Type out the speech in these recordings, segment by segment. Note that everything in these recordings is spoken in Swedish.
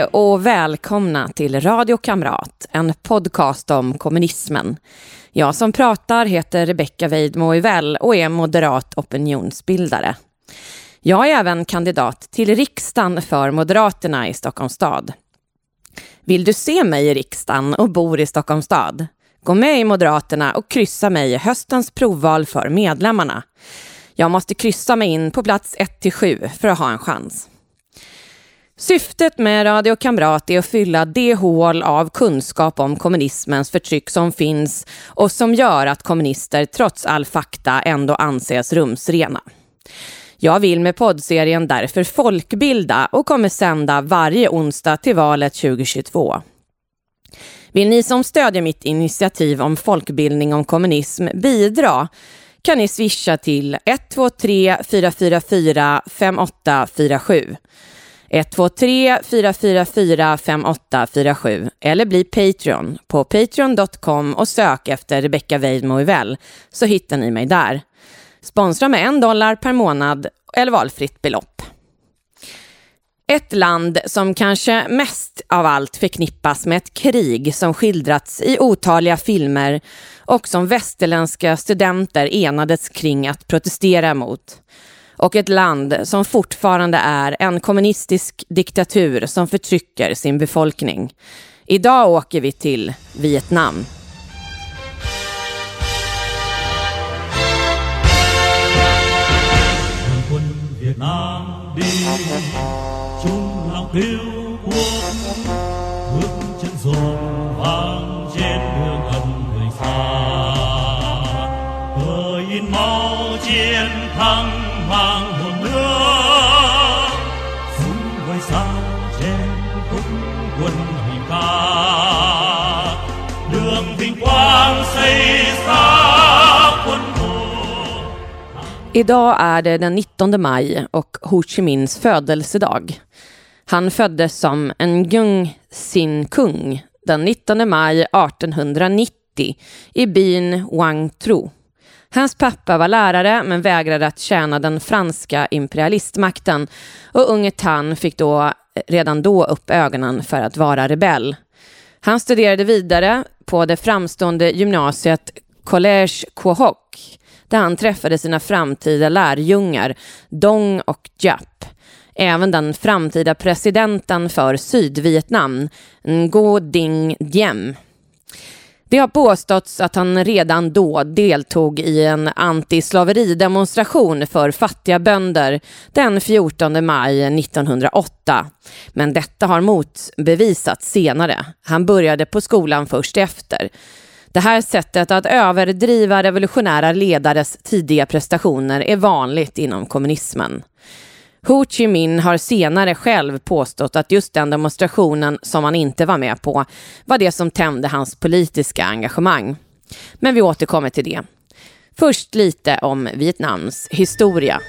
Hej och välkomna till Radio Kamrat, en podcast om kommunismen. Jag som pratar heter Rebecka Weidmo och är moderat opinionsbildare. Jag är även kandidat till riksdagen för Moderaterna i Stockholms stad. Vill du se mig i riksdagen och bor i Stockholms stad? Gå med i Moderaterna och kryssa mig i höstens provval för medlemmarna. Jag måste kryssa mig in på plats 1-7 för att ha en chans. Syftet med Radio Kamrat är att fylla det hål av kunskap om kommunismens förtryck som finns och som gör att kommunister trots all fakta ändå anses rumsrena. Jag vill med poddserien därför folkbilda och kommer sända varje onsdag till valet 2022. Vill ni som stödjer mitt initiativ om folkbildning om kommunism bidra kan ni swisha till 123 444 5847. 123 444 5847 eller bli Patreon på patreon.com och sök efter Rebecca Weidmo så hittar ni mig där. Sponsra med en dollar per månad eller valfritt belopp. Ett land som kanske mest av allt förknippas med ett krig som skildrats i otaliga filmer och som västerländska studenter enades kring att protestera mot. Och ett land som fortfarande är en kommunistisk diktatur som förtrycker sin befolkning. Idag åker vi till Vietnam. Hãy subscribe đi Idag är det den 19 maj och Ho Chi Minhs födelsedag. Han föddes som Ngung Sin Kung den 19 maj 1890 i byn Wang Tru. Hans pappa var lärare men vägrade att tjäna den franska imperialistmakten och unge Tan fick då eh, redan då upp ögonen för att vara rebell. Han studerade vidare på det framstående gymnasiet Collège Quohoc där han träffade sina framtida lärjungar Dong och Jap. Även den framtida presidenten för Sydvietnam, Ngo Dinh Diem. Det har påståtts att han redan då deltog i en antislaveridemonstration för fattiga bönder den 14 maj 1908. Men detta har motbevisats senare. Han började på skolan först efter. Det här sättet att överdriva revolutionära ledares tidiga prestationer är vanligt inom kommunismen. Ho Chi Minh har senare själv påstått att just den demonstrationen som han inte var med på var det som tände hans politiska engagemang. Men vi återkommer till det. Först lite om Vietnams historia.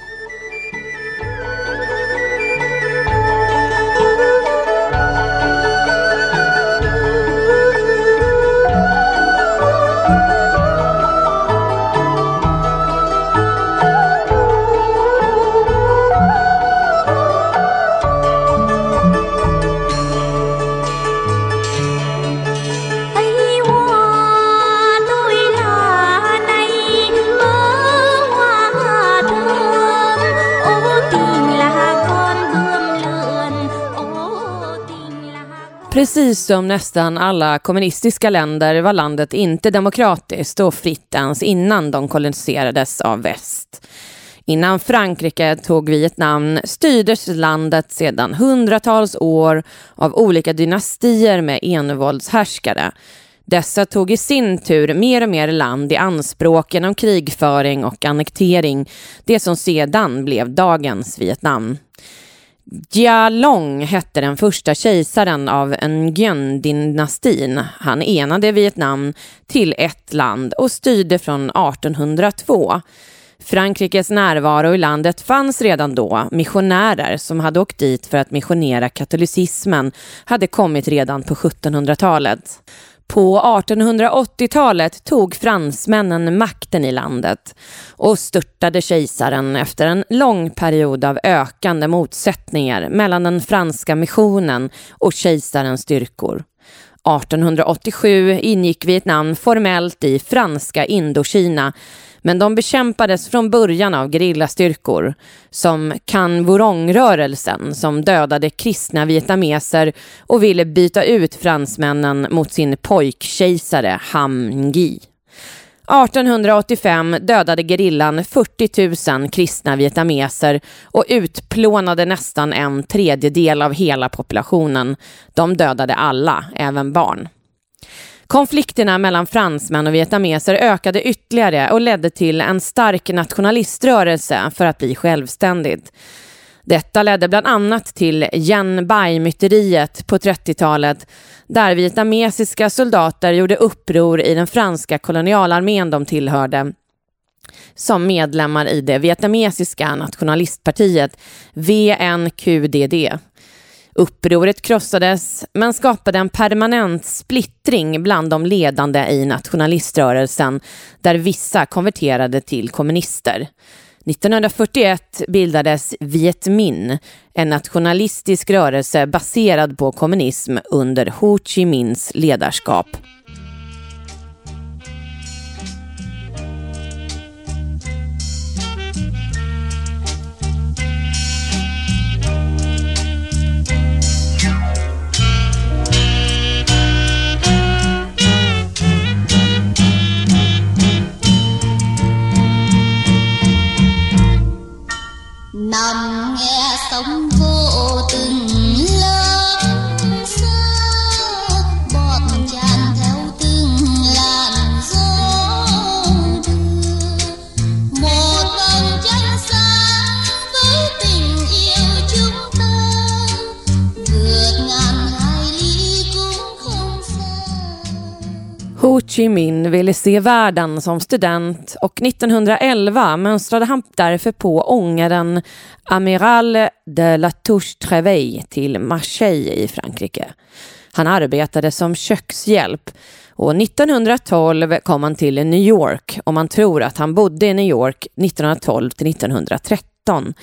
Precis som nästan alla kommunistiska länder var landet inte demokratiskt och fritt ens innan de koloniserades av väst. Innan Frankrike tog Vietnam styrdes landet sedan hundratals år av olika dynastier med envåldshärskare. Dessa tog i sin tur mer och mer land i anspråk genom krigföring och annektering, det som sedan blev dagens Vietnam. Jia Long hette den första kejsaren av Nguyen-dynastin. Han enade Vietnam till ett land och styrde från 1802. Frankrikes närvaro i landet fanns redan då. Missionärer som hade åkt dit för att missionera katolicismen hade kommit redan på 1700-talet. På 1880-talet tog fransmännen makten i landet och störtade kejsaren efter en lång period av ökande motsättningar mellan den franska missionen och kejsarens styrkor. 1887 ingick Vietnam formellt i franska Indokina men de bekämpades från början av gerillastyrkor som Khan Vorong-rörelsen som dödade kristna vietnameser och ville byta ut fransmännen mot sin pojkkejsare Ham Ngi. 1885 dödade gerillan 40 000 kristna vietnameser och utplånade nästan en tredjedel av hela populationen. De dödade alla, även barn. Konflikterna mellan fransmän och vietnameser ökade ytterligare och ledde till en stark nationaliströrelse för att bli självständigt. Detta ledde bland annat till Yen Bai-myteriet på 30-talet där vietnamesiska soldater gjorde uppror i den franska kolonialarmén de tillhörde som medlemmar i det vietnamesiska nationalistpartiet VNQDD. Upproret krossades men skapade en permanent splittring bland de ledande i nationaliströrelsen där vissa konverterade till kommunister. 1941 bildades Viet Minh, en nationalistisk rörelse baserad på kommunism under Ho Chi Minhs ledarskap. Chi Minh ville se världen som student och 1911 mönstrade han därför på ångaren Amiral de la Touche Treveille till Marseille i Frankrike. Han arbetade som kökshjälp och 1912 kom han till New York och man tror att han bodde i New York 1912 till 1913.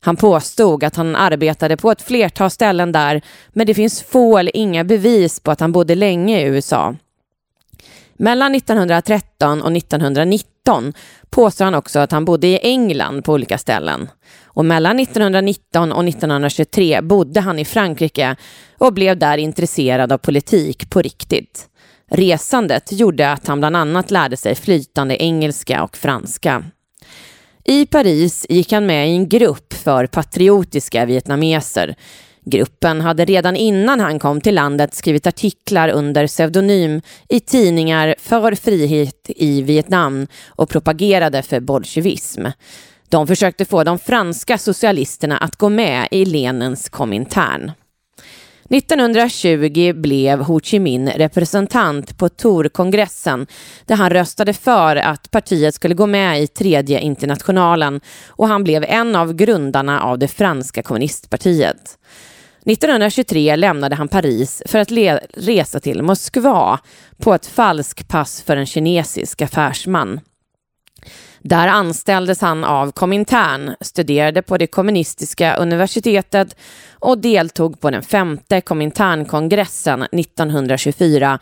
Han påstod att han arbetade på ett flertal ställen där men det finns få eller inga bevis på att han bodde länge i USA. Mellan 1913 och 1919 påstår han också att han bodde i England på olika ställen. Och mellan 1919 och 1923 bodde han i Frankrike och blev där intresserad av politik på riktigt. Resandet gjorde att han bland annat lärde sig flytande engelska och franska. I Paris gick han med i en grupp för patriotiska vietnameser Gruppen hade redan innan han kom till landet skrivit artiklar under pseudonym i tidningar för frihet i Vietnam och propagerade för bolsjevism. De försökte få de franska socialisterna att gå med i Lenins Komintern. 1920 blev Ho Chi Minh representant på Torkongressen där han röstade för att partiet skulle gå med i tredje internationalen och han blev en av grundarna av det franska kommunistpartiet. 1923 lämnade han Paris för att resa till Moskva på ett falskpass för en kinesisk affärsman. Där anställdes han av Komintern, studerade på det kommunistiska universitetet och deltog på den femte Kominternkongressen 1924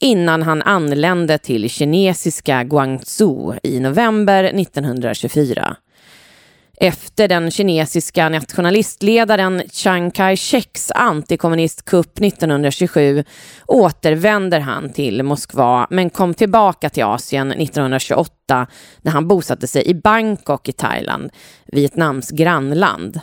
innan han anlände till kinesiska Guangzhou i november 1924. Efter den kinesiska nationalistledaren Chiang Kai-sheks antikommunistkupp 1927 återvänder han till Moskva men kom tillbaka till Asien 1928 när han bosatte sig i Bangkok i Thailand, Vietnams grannland.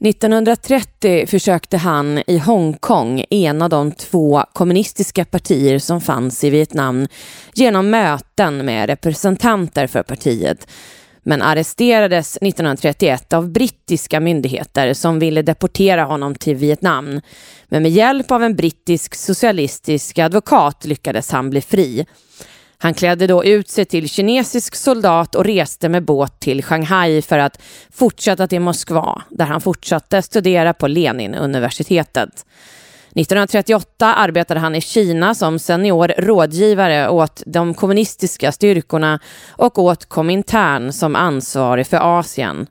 1930 försökte han i Hongkong ena de två kommunistiska partier som fanns i Vietnam genom möten med representanter för partiet men arresterades 1931 av brittiska myndigheter som ville deportera honom till Vietnam. Men med hjälp av en brittisk socialistisk advokat lyckades han bli fri. Han klädde då ut sig till kinesisk soldat och reste med båt till Shanghai för att fortsätta till Moskva där han fortsatte studera på Leninuniversitetet. 1938 arbetade han i Kina som senior rådgivare åt de kommunistiska styrkorna och åt Komintern som ansvarig för Asien.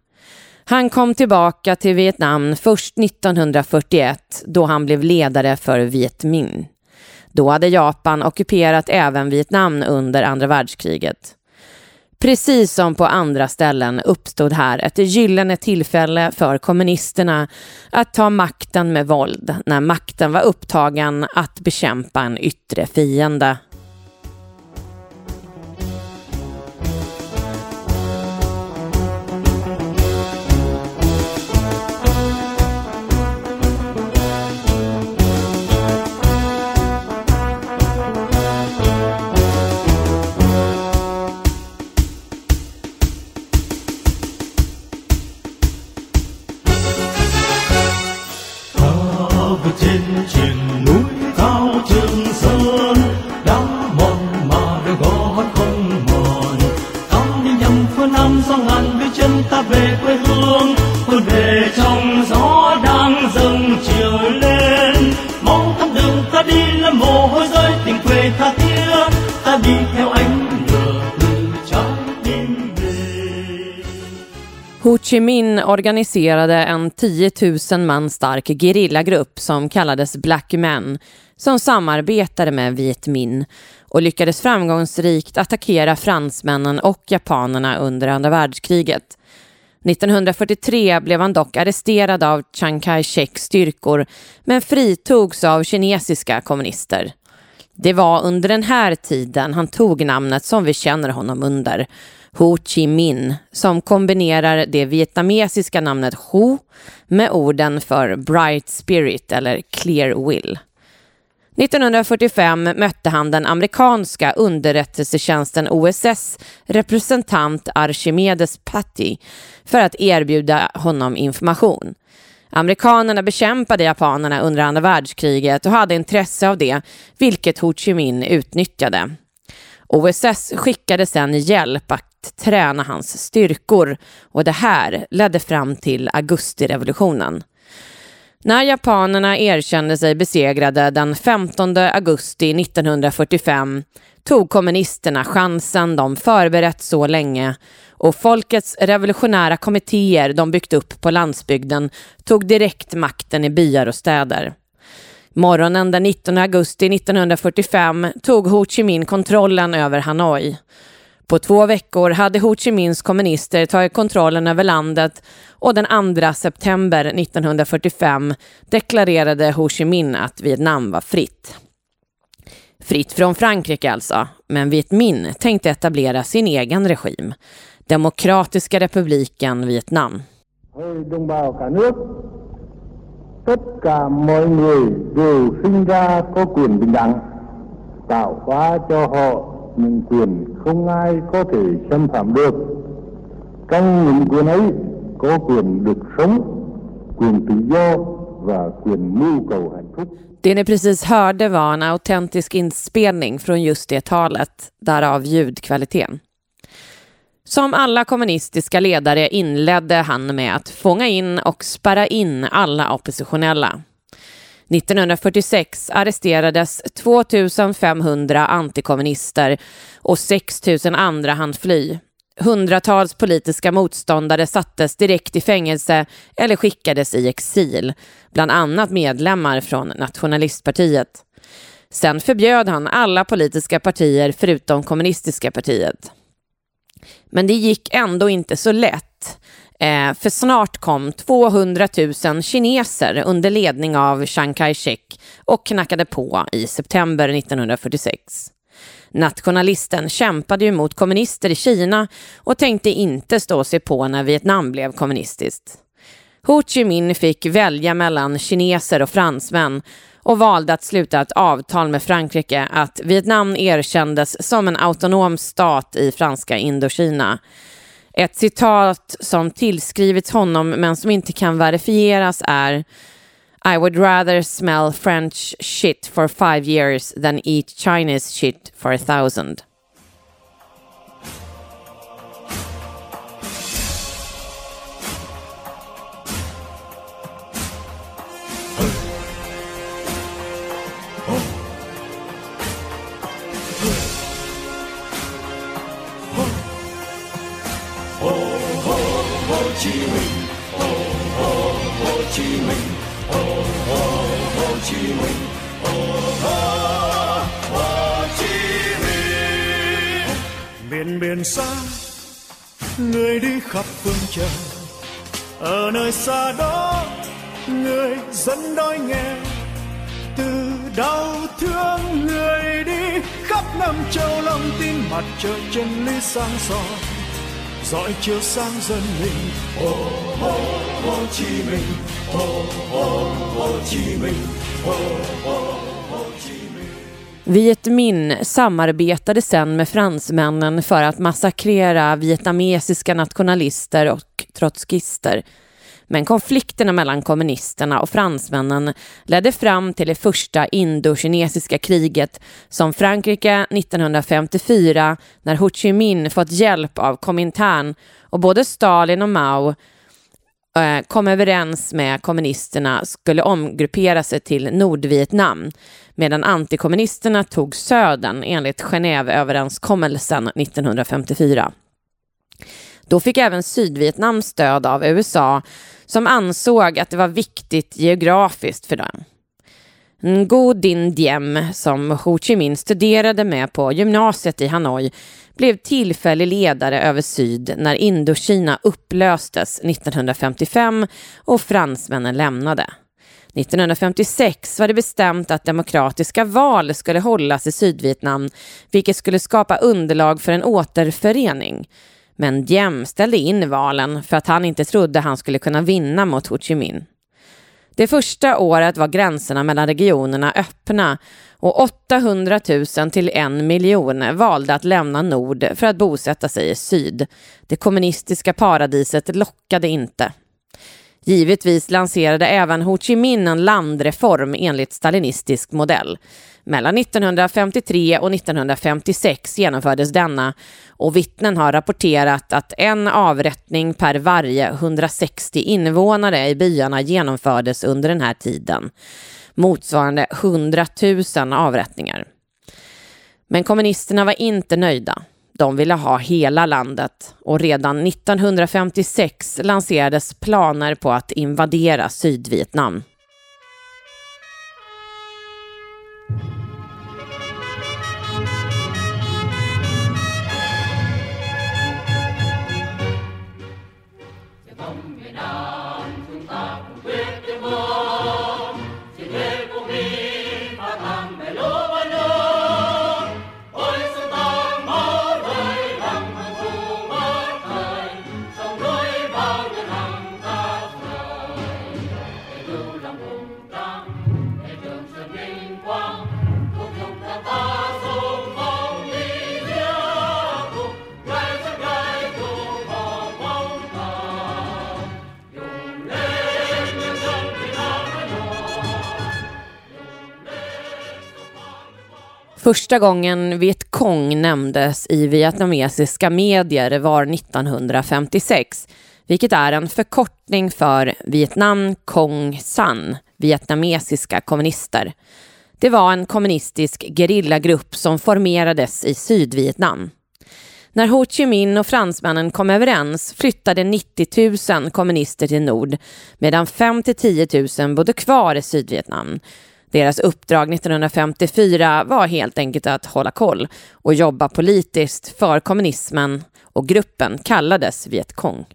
Han kom tillbaka till Vietnam först 1941 då han blev ledare för Viet Minh. Då hade Japan ockuperat även Vietnam under andra världskriget. Precis som på andra ställen uppstod här ett gyllene tillfälle för kommunisterna att ta makten med våld när makten var upptagen att bekämpa en yttre fiende. 我渐渐。Chi Minh organiserade en 10 000 man stark gerillagrupp som kallades Black Men som samarbetade med Viet Minh och lyckades framgångsrikt attackera fransmännen och japanerna under andra världskriget. 1943 blev han dock arresterad av Chiang Kai-sheks styrkor men fritogs av kinesiska kommunister. Det var under den här tiden han tog namnet som vi känner honom under, Ho Chi Minh, som kombinerar det vietnamesiska namnet Ho med orden för Bright Spirit eller Clear Will. 1945 mötte han den amerikanska underrättelsetjänsten OSS representant Archimedes Patty för att erbjuda honom information. Amerikanerna bekämpade japanerna under andra världskriget och hade intresse av det, vilket Ho Chi Minh utnyttjade. OSS skickade sedan hjälp att träna hans styrkor och det här ledde fram till augustirevolutionen. När japanerna erkände sig besegrade den 15 augusti 1945 tog kommunisterna chansen de förberett så länge och folkets revolutionära kommittéer de byggt upp på landsbygden tog direkt makten i byar och städer. Morgonen den 19 augusti 1945 tog Ho Chi Minh kontrollen över Hanoi. På två veckor hade Ho Chi Minhs kommunister tagit kontrollen över landet och den 2 september 1945 deklarerade Ho Chi Minh att Vietnam var fritt. Fritt från Frankrike alltså, men Viet Minh tänkte etablera sin egen regim, Demokratiska republiken Vietnam. Tất cả mọi người đều sinh ra có quyền bình đẳng, tạo hóa cho họ những quyền không ai có thể xâm phạm được. Trong những quyền ấy có quyền được sống, quyền tự do và quyền mưu cầu hạnh phúc. Det ni precis hörde var en autentisk inspelning från just det talet, därav ljudkvaliteten. Som alla kommunistiska ledare inledde han med att fånga in och spärra in alla oppositionella. 1946 arresterades 2500 antikommunister och 6 000 andra hann fly. Hundratals politiska motståndare sattes direkt i fängelse eller skickades i exil, bland annat medlemmar från nationalistpartiet. Sen förbjöd han alla politiska partier förutom kommunistiska partiet. Men det gick ändå inte så lätt. Eh, för snart kom 200 000 kineser under ledning av Chiang Kai-shek och knackade på i september 1946. Nationalisten kämpade ju mot kommunister i Kina och tänkte inte stå sig på när Vietnam blev kommunistiskt. Ho Chi Minh fick välja mellan kineser och fransmän och valde att sluta ett avtal med Frankrike att Vietnam erkändes som en autonom stat i franska Indokina. Ett citat som tillskrivits honom men som inte kan verifieras är I would rather smell French shit for five years than eat Chinese shit for a thousand. Chí Minh, oh, oh, Hồ Chí Minh, oh, oh, Hồ Chí Minh. miền biển xa người đi khắp phương trời. Ở nơi xa đó người dân đói nghèo từ đau thương người đi khắp năm châu lòng tin mặt trời chân lý sáng soi. Soi chiếu sáng dân mình Oh, oh, Hồ Chí Minh, oh, oh, Hồ Chí Minh, oh, oh, Ho Chi Minh. Viet Minh samarbetade sen med fransmännen för att massakrera vietnamesiska nationalister och trotskister. Men konflikterna mellan kommunisterna och fransmännen ledde fram till det första indokinesiska kriget som Frankrike 1954 när Ho Chi Minh fått hjälp av Komintern och både Stalin och Mao eh, kom överens med kommunisterna skulle omgruppera sig till Nordvietnam medan antikommunisterna tog södern enligt Genèveöverenskommelsen 1954. Då fick även Sydvietnam stöd av USA som ansåg att det var viktigt geografiskt för dem. Ngo Dinh Diem, som Ho Chi Minh studerade med på gymnasiet i Hanoi, blev tillfällig ledare över syd när Indokina upplöstes 1955 och fransmännen lämnade. 1956 var det bestämt att demokratiska val skulle hållas i Sydvietnam, vilket skulle skapa underlag för en återförening. Men Diem ställde in valen för att han inte trodde han skulle kunna vinna mot Ho Chi Minh. Det första året var gränserna mellan regionerna öppna och 800 000 till en miljon valde att lämna nord för att bosätta sig i syd. Det kommunistiska paradiset lockade inte. Givetvis lanserade även Ho Chi Minh en landreform enligt stalinistisk modell. Mellan 1953 och 1956 genomfördes denna och vittnen har rapporterat att en avrättning per varje 160 invånare i byarna genomfördes under den här tiden, motsvarande 100 000 avrättningar. Men kommunisterna var inte nöjda. De ville ha hela landet och redan 1956 lanserades planer på att invadera Sydvietnam. Första gången Vietkong nämndes i vietnamesiska medier var 1956, vilket är en förkortning för Vietnam Cong San, vietnamesiska kommunister. Det var en kommunistisk gerillagrupp som formerades i Sydvietnam. När Ho Chi Minh och fransmännen kom överens flyttade 90 000 kommunister till nord medan 5 10 000 bodde kvar i Sydvietnam. Deras uppdrag 1954 var helt enkelt att hålla koll och jobba politiskt för kommunismen och gruppen kallades Vietkong.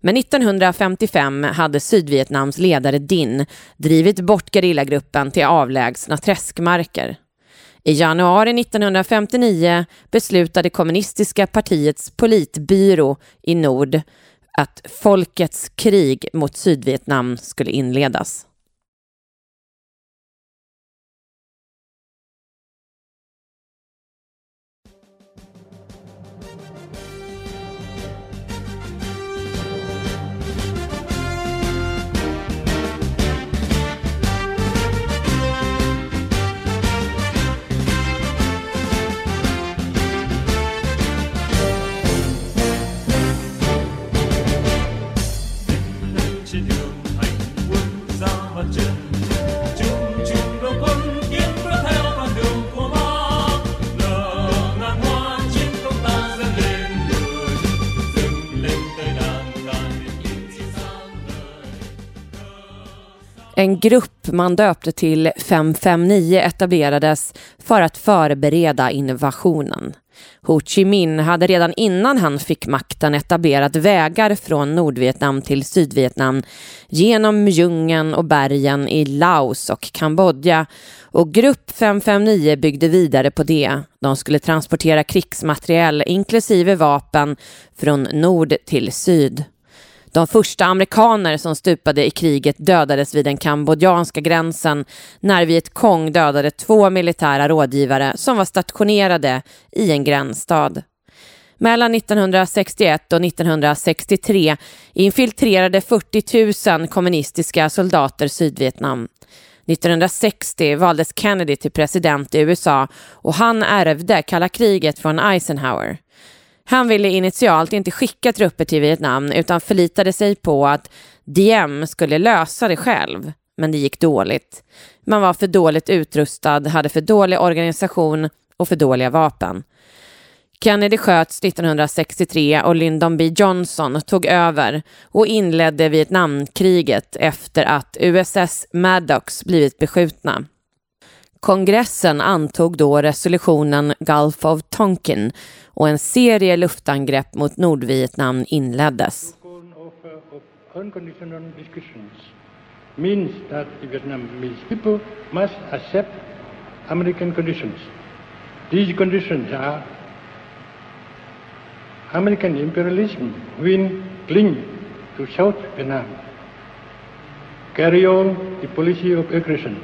Men 1955 hade Sydvietnams ledare Din drivit bort gerillagruppen till avlägsna träskmarker. I januari 1959 beslutade kommunistiska partiets politbyrå i nord att folkets krig mot Sydvietnam skulle inledas. En grupp man döpte till 559 etablerades för att förbereda invasionen. Ho Chi Minh hade redan innan han fick makten etablerat vägar från Nordvietnam till Sydvietnam genom djungeln och bergen i Laos och Kambodja och Grupp 559 byggde vidare på det. De skulle transportera krigsmateriel inklusive vapen från nord till syd. De första amerikaner som stupade i kriget dödades vid den kambodjanska gränsen när Vietkong dödade två militära rådgivare som var stationerade i en gränsstad. Mellan 1961 och 1963 infiltrerade 40 000 kommunistiska soldater Sydvietnam. 1960 valdes Kennedy till president i USA och han ärvde kalla kriget från Eisenhower. Han ville initialt inte skicka trupper till Vietnam utan förlitade sig på att Diem skulle lösa det själv. Men det gick dåligt. Man var för dåligt utrustad, hade för dålig organisation och för dåliga vapen. Kennedy sköts 1963 och Lyndon B Johnson tog över och inledde Vietnamkriget efter att USS Maddox blivit beskjutna. Kongressen antog då resolutionen Gulf of Tonkin och en serie luftangrepp mot Nordvietnam inleddes. Uh, means that the Vietnamese people must accept American conditions. These conditions are American imperialism will cling to South Vietnam, carry on the policy of aggression,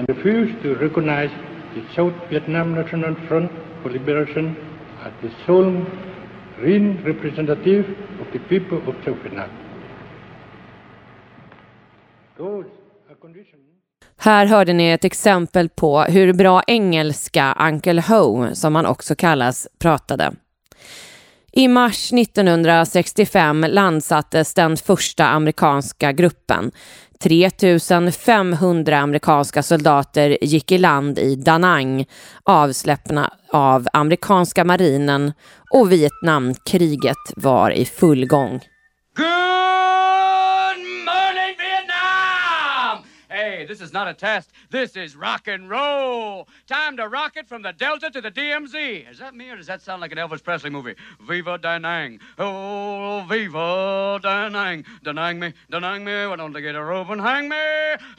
and refused to recognize the South Vietnam National Front for Liberation as the sole real representative of the people of South Vietnam. Those are conditions Här hörde ni ett exempel på hur bra engelska Uncle Ho, som han också kallas, pratade. I mars 1965 landsattes den första amerikanska gruppen. 3 500 amerikanska soldater gick i land i Danang. Avsläppna av amerikanska marinen och Vietnamkriget var i full gång. This is not a test. This is rock and roll. Time to rock it from the Delta to the DMZ. Is that me or does that sound like an Elvis Presley movie? Viva Danang. Oh, Viva Danang. Danang me, Danang me. Why don't they get a rope and hang me?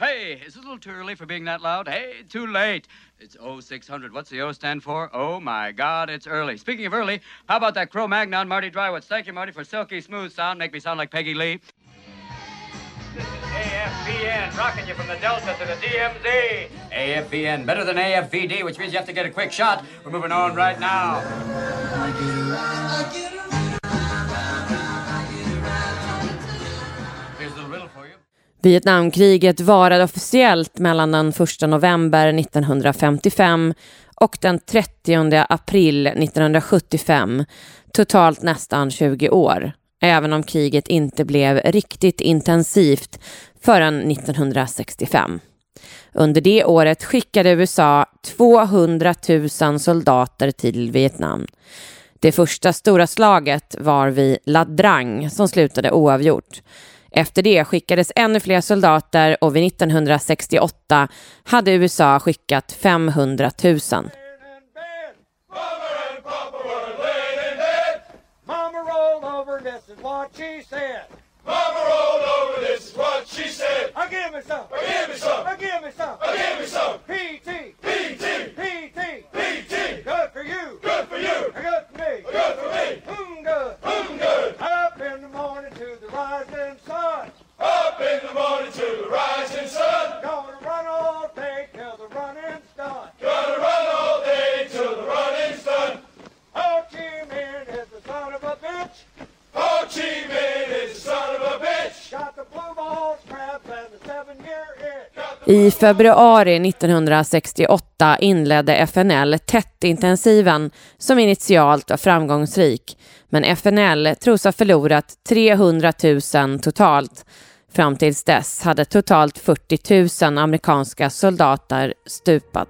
Hey, is it a little too early for being that loud? Hey, too late. It's 0600. What's the O stand for? Oh my God, it's early. Speaking of early, how about that Cro Magnon Marty Drywoods? Thank you, Marty, for silky smooth sound. Make me sound like Peggy Lee. AFBN, rocking you from the Delta to the DMZ. AFBN, better than AFVD, which means you have to get a quick shot. We're moving on right now. Vietnamkriget varade officiellt mellan den 1 november 1955 och den 30 april 1975, totalt nästan 20 år även om kriget inte blev riktigt intensivt förrän 1965. Under det året skickade USA 200 000 soldater till Vietnam. Det första stora slaget var vid La Drang som slutade oavgjort. Efter det skickades ännu fler soldater och vid 1968 hade USA skickat 500 000. This is what she said. Mama rolled over, this is what she said. I give me some. I give me some. I give me some. I give me some. PT. PT. PT. PT. Good for you. Good for you. Good for me. Good for me. Mm, good. Mm, good. Up in the morning to the rising sun. Up in the morning to the rising sun. I februari 1968 inledde FNL TET-intensiven som initialt var framgångsrik, men FNL tros ha förlorat 300 000 totalt. Fram tills dess hade totalt 40 000 amerikanska soldater stupat.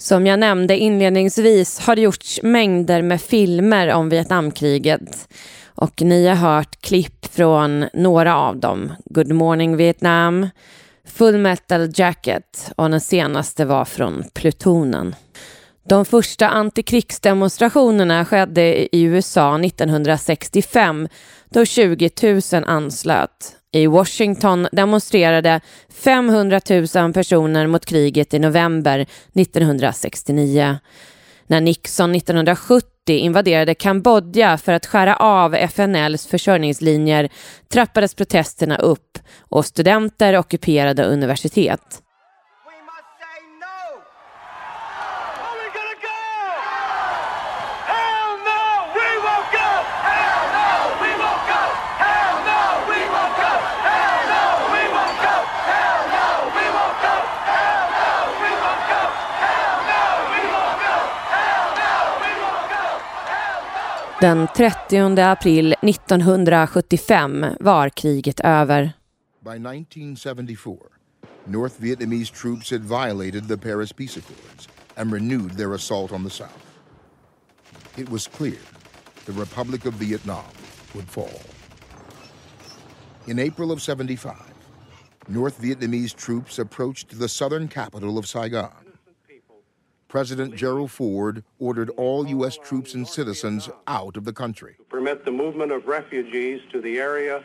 Som jag nämnde inledningsvis har det gjorts mängder med filmer om Vietnamkriget och ni har hört klipp från några av dem. Good Morning Vietnam, Full Metal Jacket och den senaste var från Plutonen. De första antikrigsdemonstrationerna skedde i USA 1965 då 20 000 anslöt. I Washington demonstrerade 500 000 personer mot kriget i november 1969. När Nixon 1970 invaderade Kambodja för att skära av FNLs försörjningslinjer trappades protesterna upp och studenter ockuperade universitet. Den 30 april 1975 var kriget över. By 1974, North Vietnamese troops had violated the Paris Peace Accords and renewed their assault on the South. It was clear the Republic of Vietnam would fall. In April of 75, North Vietnamese troops approached the southern capital of Saigon. President Gerald Ford ordered all U.S. troops and citizens out of the country. Permit the movement of refugees to the area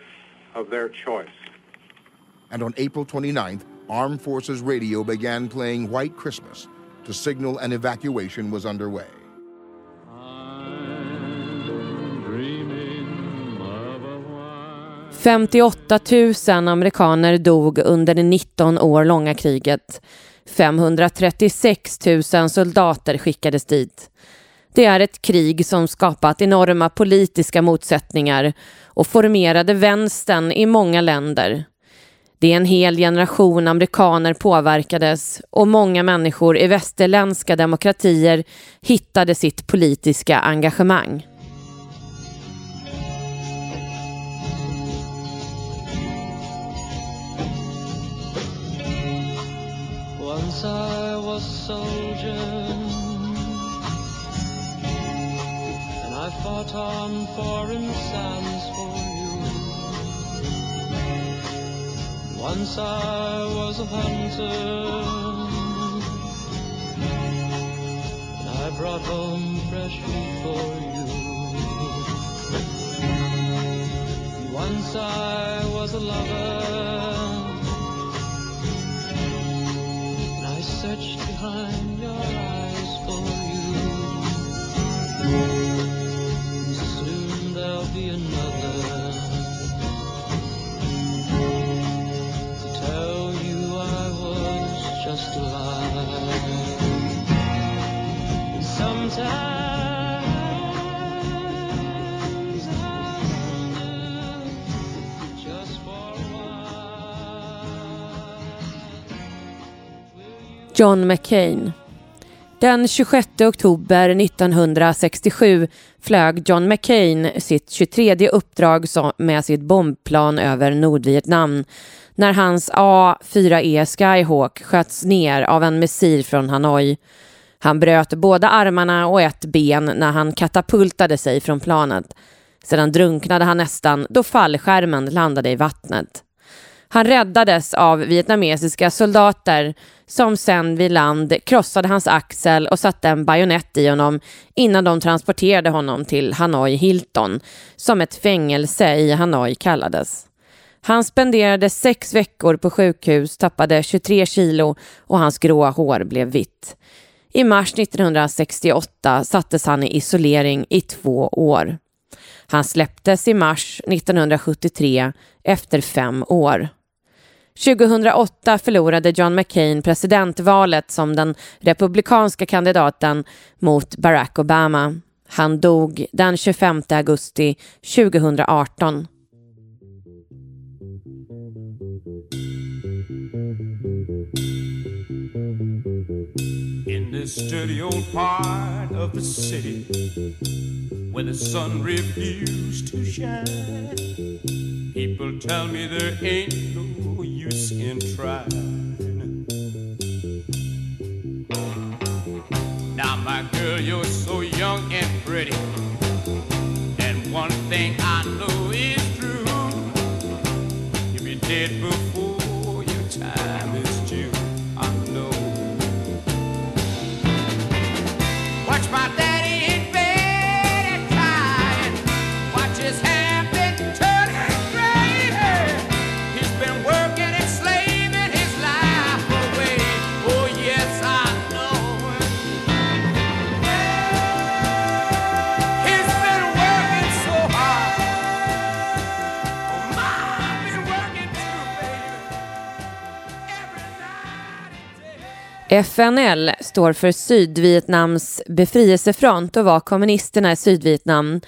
of their choice. And on April 29th, Armed Forces Radio began playing White Christmas to signal an evacuation was underway. 58 000 amerikaner dog under det 19 år långa kriget. 536 000 soldater skickades dit. Det är ett krig som skapat enorma politiska motsättningar och formerade vänstern i många länder. Det är en hel generation amerikaner påverkades och många människor i västerländska demokratier hittade sitt politiska engagemang. Once I was a hunter And I brought home fresh meat for you Once I was a lover and I searched behind your eyes for you. John McCain. Den 26 oktober 1967 flög John McCain sitt 23 uppdrag med sitt bombplan över Nordvietnam när hans A4E Skyhawk sköts ner av en missil från Hanoi. Han bröt båda armarna och ett ben när han katapultade sig från planet. Sedan drunknade han nästan då fallskärmen landade i vattnet. Han räddades av vietnamesiska soldater som sen vid land krossade hans axel och satte en bajonett i honom innan de transporterade honom till Hanoi Hilton, som ett fängelse i Hanoi kallades. Han spenderade sex veckor på sjukhus, tappade 23 kilo och hans gråa hår blev vitt. I mars 1968 sattes han i isolering i två år. Han släpptes i mars 1973 efter fem år. 2008 förlorade John McCain presidentvalet som den republikanska kandidaten mot Barack Obama. Han dog den 25 augusti 2018. In this dirty old part of the city where the sun refused to shine People tell me there ain't no use in trying. Now, my girl, you're so young and pretty. And one thing I know is true you'll be dead before your time is due. I know. Watch my dad. FNL står för Sydvietnams befrielsefront och var kommunisterna i Sydvietnam.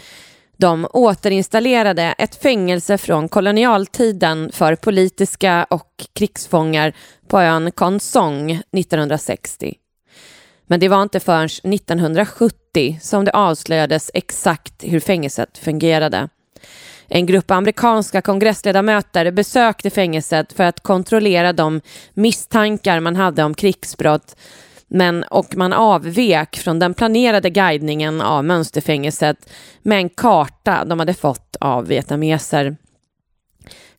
De återinstallerade ett fängelse från kolonialtiden för politiska och krigsfångar på ön Kon Song 1960. Men det var inte förrän 1970 som det avslöjades exakt hur fängelset fungerade. En grupp amerikanska kongressledamöter besökte fängelset för att kontrollera de misstankar man hade om krigsbrott men och man avvek från den planerade guidningen av mönsterfängelset med en karta de hade fått av vietnameser.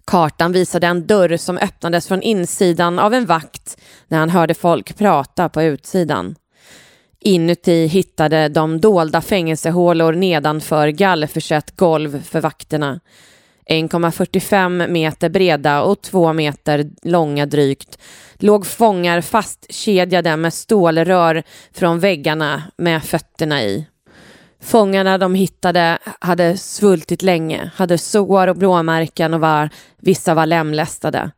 Kartan visade en dörr som öppnades från insidan av en vakt när han hörde folk prata på utsidan. Inuti hittade de dolda fängelsehålor nedanför gallerförsett golv för vakterna. 1,45 meter breda och 2 meter långa drygt låg fångar fastkedjade med stålrör från väggarna med fötterna i. Fångarna de hittade hade svultit länge, hade sår och blåmärken och var, vissa var lemlästade.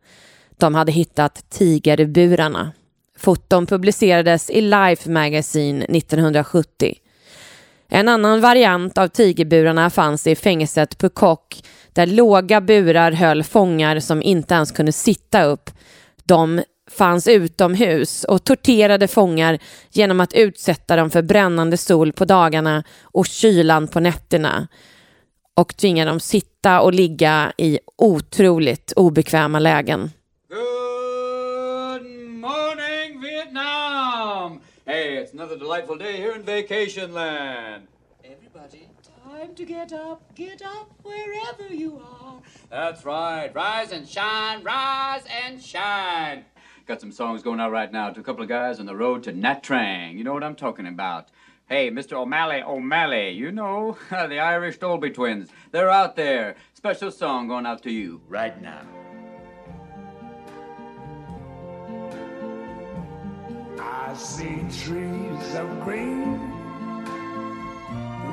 De hade hittat tigerburarna. Foton publicerades i Life Magazine 1970. En annan variant av tigerburarna fanns i fängelset Pukok där låga burar höll fångar som inte ens kunde sitta upp. De fanns utomhus och torterade fångar genom att utsätta dem för brännande sol på dagarna och kylan på nätterna och tvinga dem sitta och ligga i otroligt obekväma lägen. Delightful day here in vacation land. Everybody, time to get up, get up wherever you are. That's right. Rise and shine, rise and shine. Got some songs going out right now to a couple of guys on the road to Natrang. You know what I'm talking about. Hey, Mr. O'Malley, O'Malley, you know, the Irish Dolby twins. They're out there. Special song going out to you right now. I see trees of green,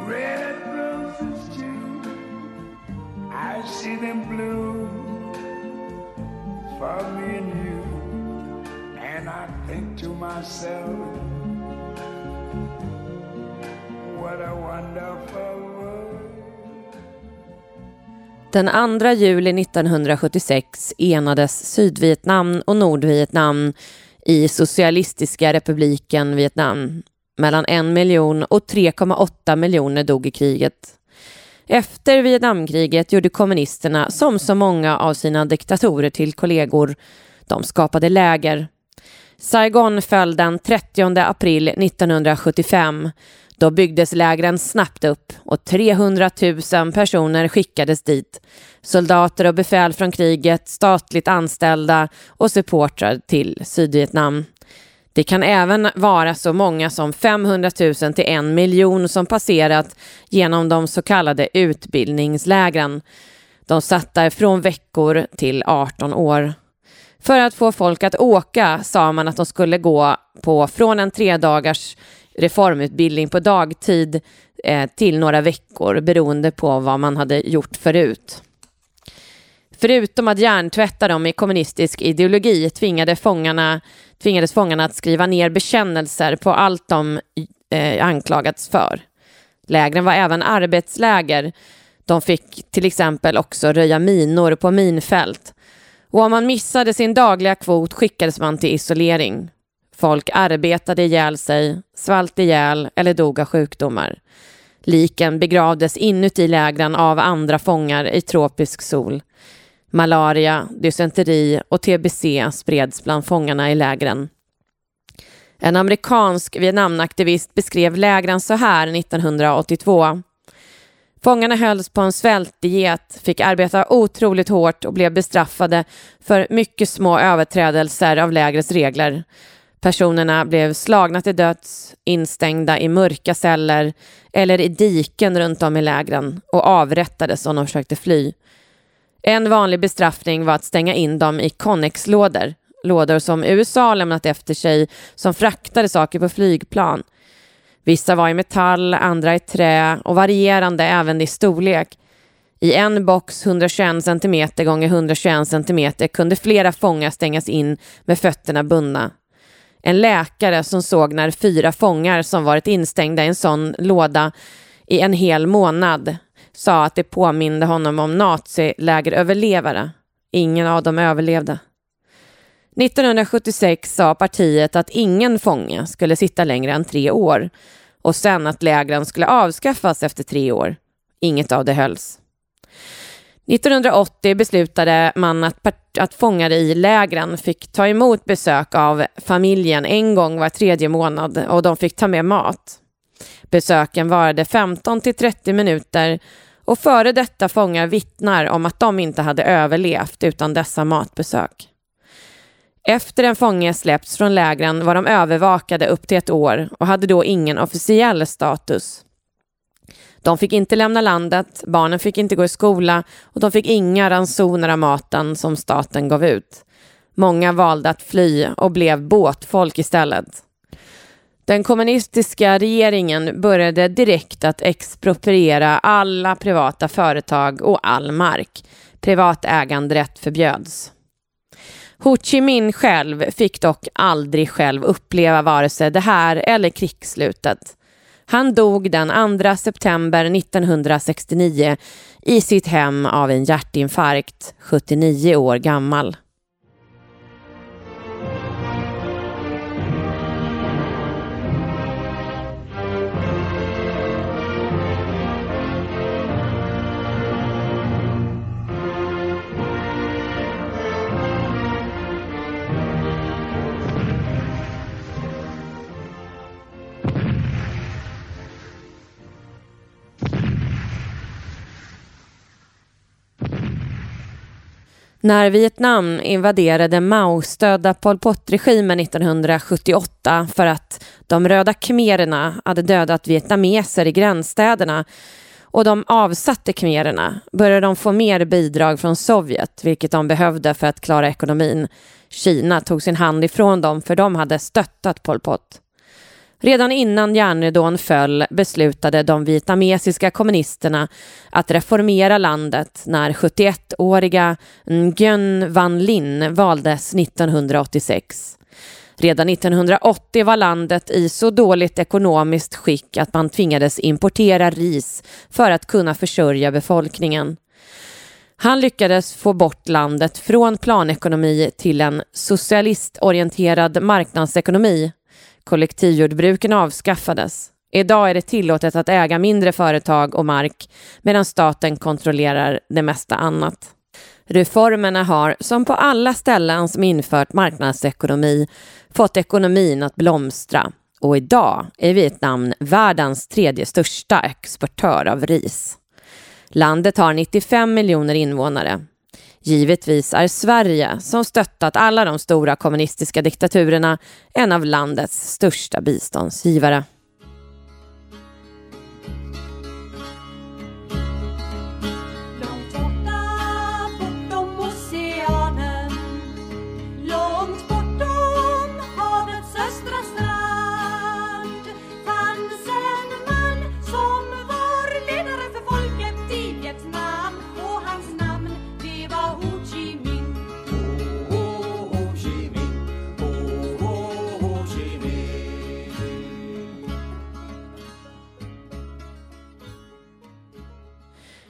red roses too. I see them bloom for me and you. And I think to myself, what a wonderful world. Den 2 juli 1976 enades Sydvietnam och Nordvietnam i Socialistiska republiken Vietnam. Mellan en miljon och 3,8 miljoner dog i kriget. Efter Vietnamkriget gjorde kommunisterna som så många av sina diktatorer till kollegor. De skapade läger. Saigon föll den 30 april 1975. Då byggdes lägren snabbt upp och 300 000 personer skickades dit. Soldater och befäl från kriget, statligt anställda och supportrar till Sydvietnam. Det kan även vara så många som 500 000 till en miljon som passerat genom de så kallade utbildningslägren. De satt där från veckor till 18 år. För att få folk att åka sa man att de skulle gå på från en tre dagars reformutbildning på dagtid eh, till några veckor beroende på vad man hade gjort förut. Förutom att hjärntvätta dem i kommunistisk ideologi tvingade fångarna, tvingades fångarna att skriva ner bekännelser på allt de eh, anklagats för. Lägren var även arbetsläger. De fick till exempel också röja minor på minfält. Och om man missade sin dagliga kvot skickades man till isolering. Folk arbetade ihjäl sig, svalt ihjäl eller dog av sjukdomar. Liken begravdes inuti lägren av andra fångar i tropisk sol. Malaria, dysenteri och tbc spreds bland fångarna i lägren. En amerikansk Vietnamaktivist beskrev lägren så här 1982. Fångarna hölls på en svältdiet, fick arbeta otroligt hårt och blev bestraffade för mycket små överträdelser av lägrets regler. Personerna blev slagna till döds, instängda i mörka celler eller i diken runt om i lägren och avrättades om de försökte fly. En vanlig bestraffning var att stänga in dem i Connex-lådor, lådor som USA lämnat efter sig som fraktade saker på flygplan. Vissa var i metall, andra i trä och varierande även i storlek. I en box 121 cm gånger 121 cm kunde flera fångar stängas in med fötterna bundna. En läkare som såg när fyra fångar som varit instängda i en sån låda i en hel månad sa att det påminde honom om nazilägeröverlevare. Ingen av dem överlevde. 1976 sa partiet att ingen fånge skulle sitta längre än tre år och sen att lägren skulle avskaffas efter tre år. Inget av det hölls. 1980 beslutade man att, att fångar i lägren fick ta emot besök av familjen en gång var tredje månad och de fick ta med mat. Besöken varade 15 till 30 minuter och före detta fångar vittnar om att de inte hade överlevt utan dessa matbesök. Efter en fånge släppts från lägren var de övervakade upp till ett år och hade då ingen officiell status. De fick inte lämna landet, barnen fick inte gå i skola och de fick inga ransoner av maten som staten gav ut. Många valde att fly och blev båtfolk istället. Den kommunistiska regeringen började direkt att expropriera alla privata företag och all mark. Privat äganderätt förbjöds. Ho Chi Minh själv fick dock aldrig själv uppleva vare sig det här eller krigsslutet. Han dog den 2 september 1969 i sitt hem av en hjärtinfarkt, 79 år gammal. När Vietnam invaderade Mao-stödda Pol Pot-regimen 1978 för att de röda khmererna hade dödat vietnameser i gränsstäderna och de avsatte khmererna började de få mer bidrag från Sovjet, vilket de behövde för att klara ekonomin. Kina tog sin hand ifrån dem för de hade stöttat Pol Pot. Redan innan järnridån föll beslutade de vietnamesiska kommunisterna att reformera landet när 71-åriga Nguyen Van Linh valdes 1986. Redan 1980 var landet i så dåligt ekonomiskt skick att man tvingades importera ris för att kunna försörja befolkningen. Han lyckades få bort landet från planekonomi till en socialistorienterad marknadsekonomi Kollektivjordbruken avskaffades. Idag är det tillåtet att äga mindre företag och mark medan staten kontrollerar det mesta annat. Reformerna har, som på alla ställen som infört marknadsekonomi, fått ekonomin att blomstra och idag är Vietnam världens tredje största exportör av ris. Landet har 95 miljoner invånare. Givetvis är Sverige, som stöttat alla de stora kommunistiska diktaturerna, en av landets största biståndsgivare.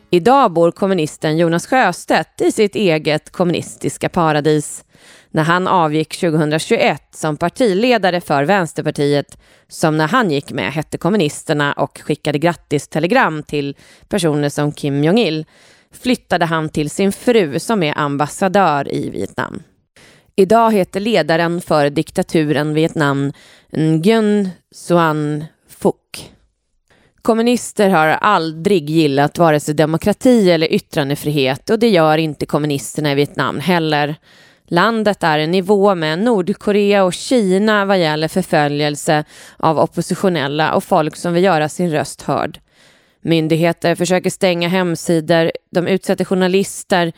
Idag bor kommunisten Jonas Sjöstedt i sitt eget kommunistiska paradis. När han avgick 2021 som partiledare för Vänsterpartiet, som när han gick med hette Kommunisterna och skickade grattistelegram till personer som Kim Jong-Il, flyttade han till sin fru som är ambassadör i Vietnam. Idag heter ledaren för diktaturen Vietnam Nguyen Xuan Phuc. Kommunister har aldrig gillat vare sig demokrati eller yttrandefrihet och det gör inte kommunisterna i Vietnam heller. Landet är i nivå med Nordkorea och Kina vad gäller förföljelse av oppositionella och folk som vill göra sin röst hörd. Myndigheter försöker stänga hemsidor, de utsätter journalister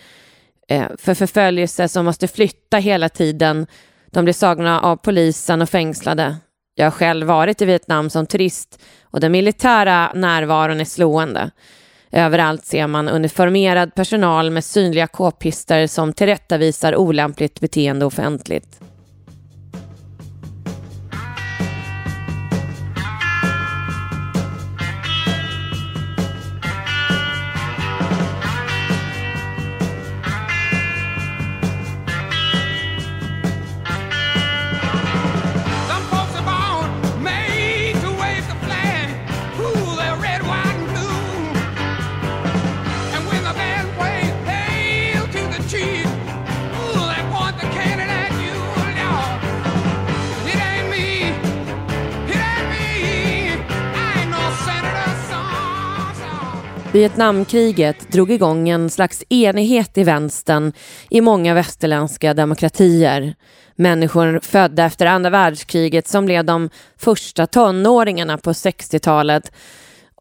eh, för förföljelse som måste flytta hela tiden. De blir sagna av polisen och fängslade. Jag har själv varit i Vietnam som turist och den militära närvaron är slående. Överallt ser man uniformerad personal med synliga k-pister som tillrättavisar olämpligt beteende offentligt. Vietnamkriget drog igång en slags enighet i vänstern i många västerländska demokratier. Människor födda efter andra världskriget som blev de första tonåringarna på 60-talet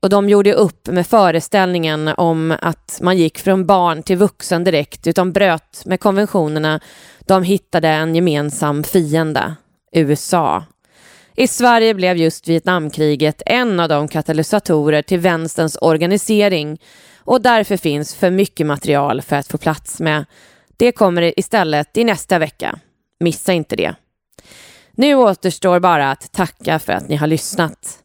och de gjorde upp med föreställningen om att man gick från barn till vuxen direkt utan bröt med konventionerna. De hittade en gemensam fiende, USA. I Sverige blev just Vietnamkriget en av de katalysatorer till vänsterns organisering och därför finns för mycket material för att få plats med. Det kommer istället i nästa vecka. Missa inte det. Nu återstår bara att tacka för att ni har lyssnat.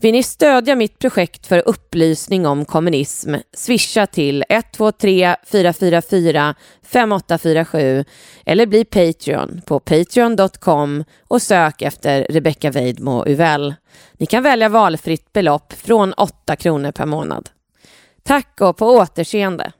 Vill ni stödja mitt projekt för upplysning om kommunism? Swisha till 123 444 5847 eller bli Patreon på patreon.com och sök efter Rebecca Weidmo Uvell. Ni kan välja valfritt belopp från 8 kronor per månad. Tack och på återseende!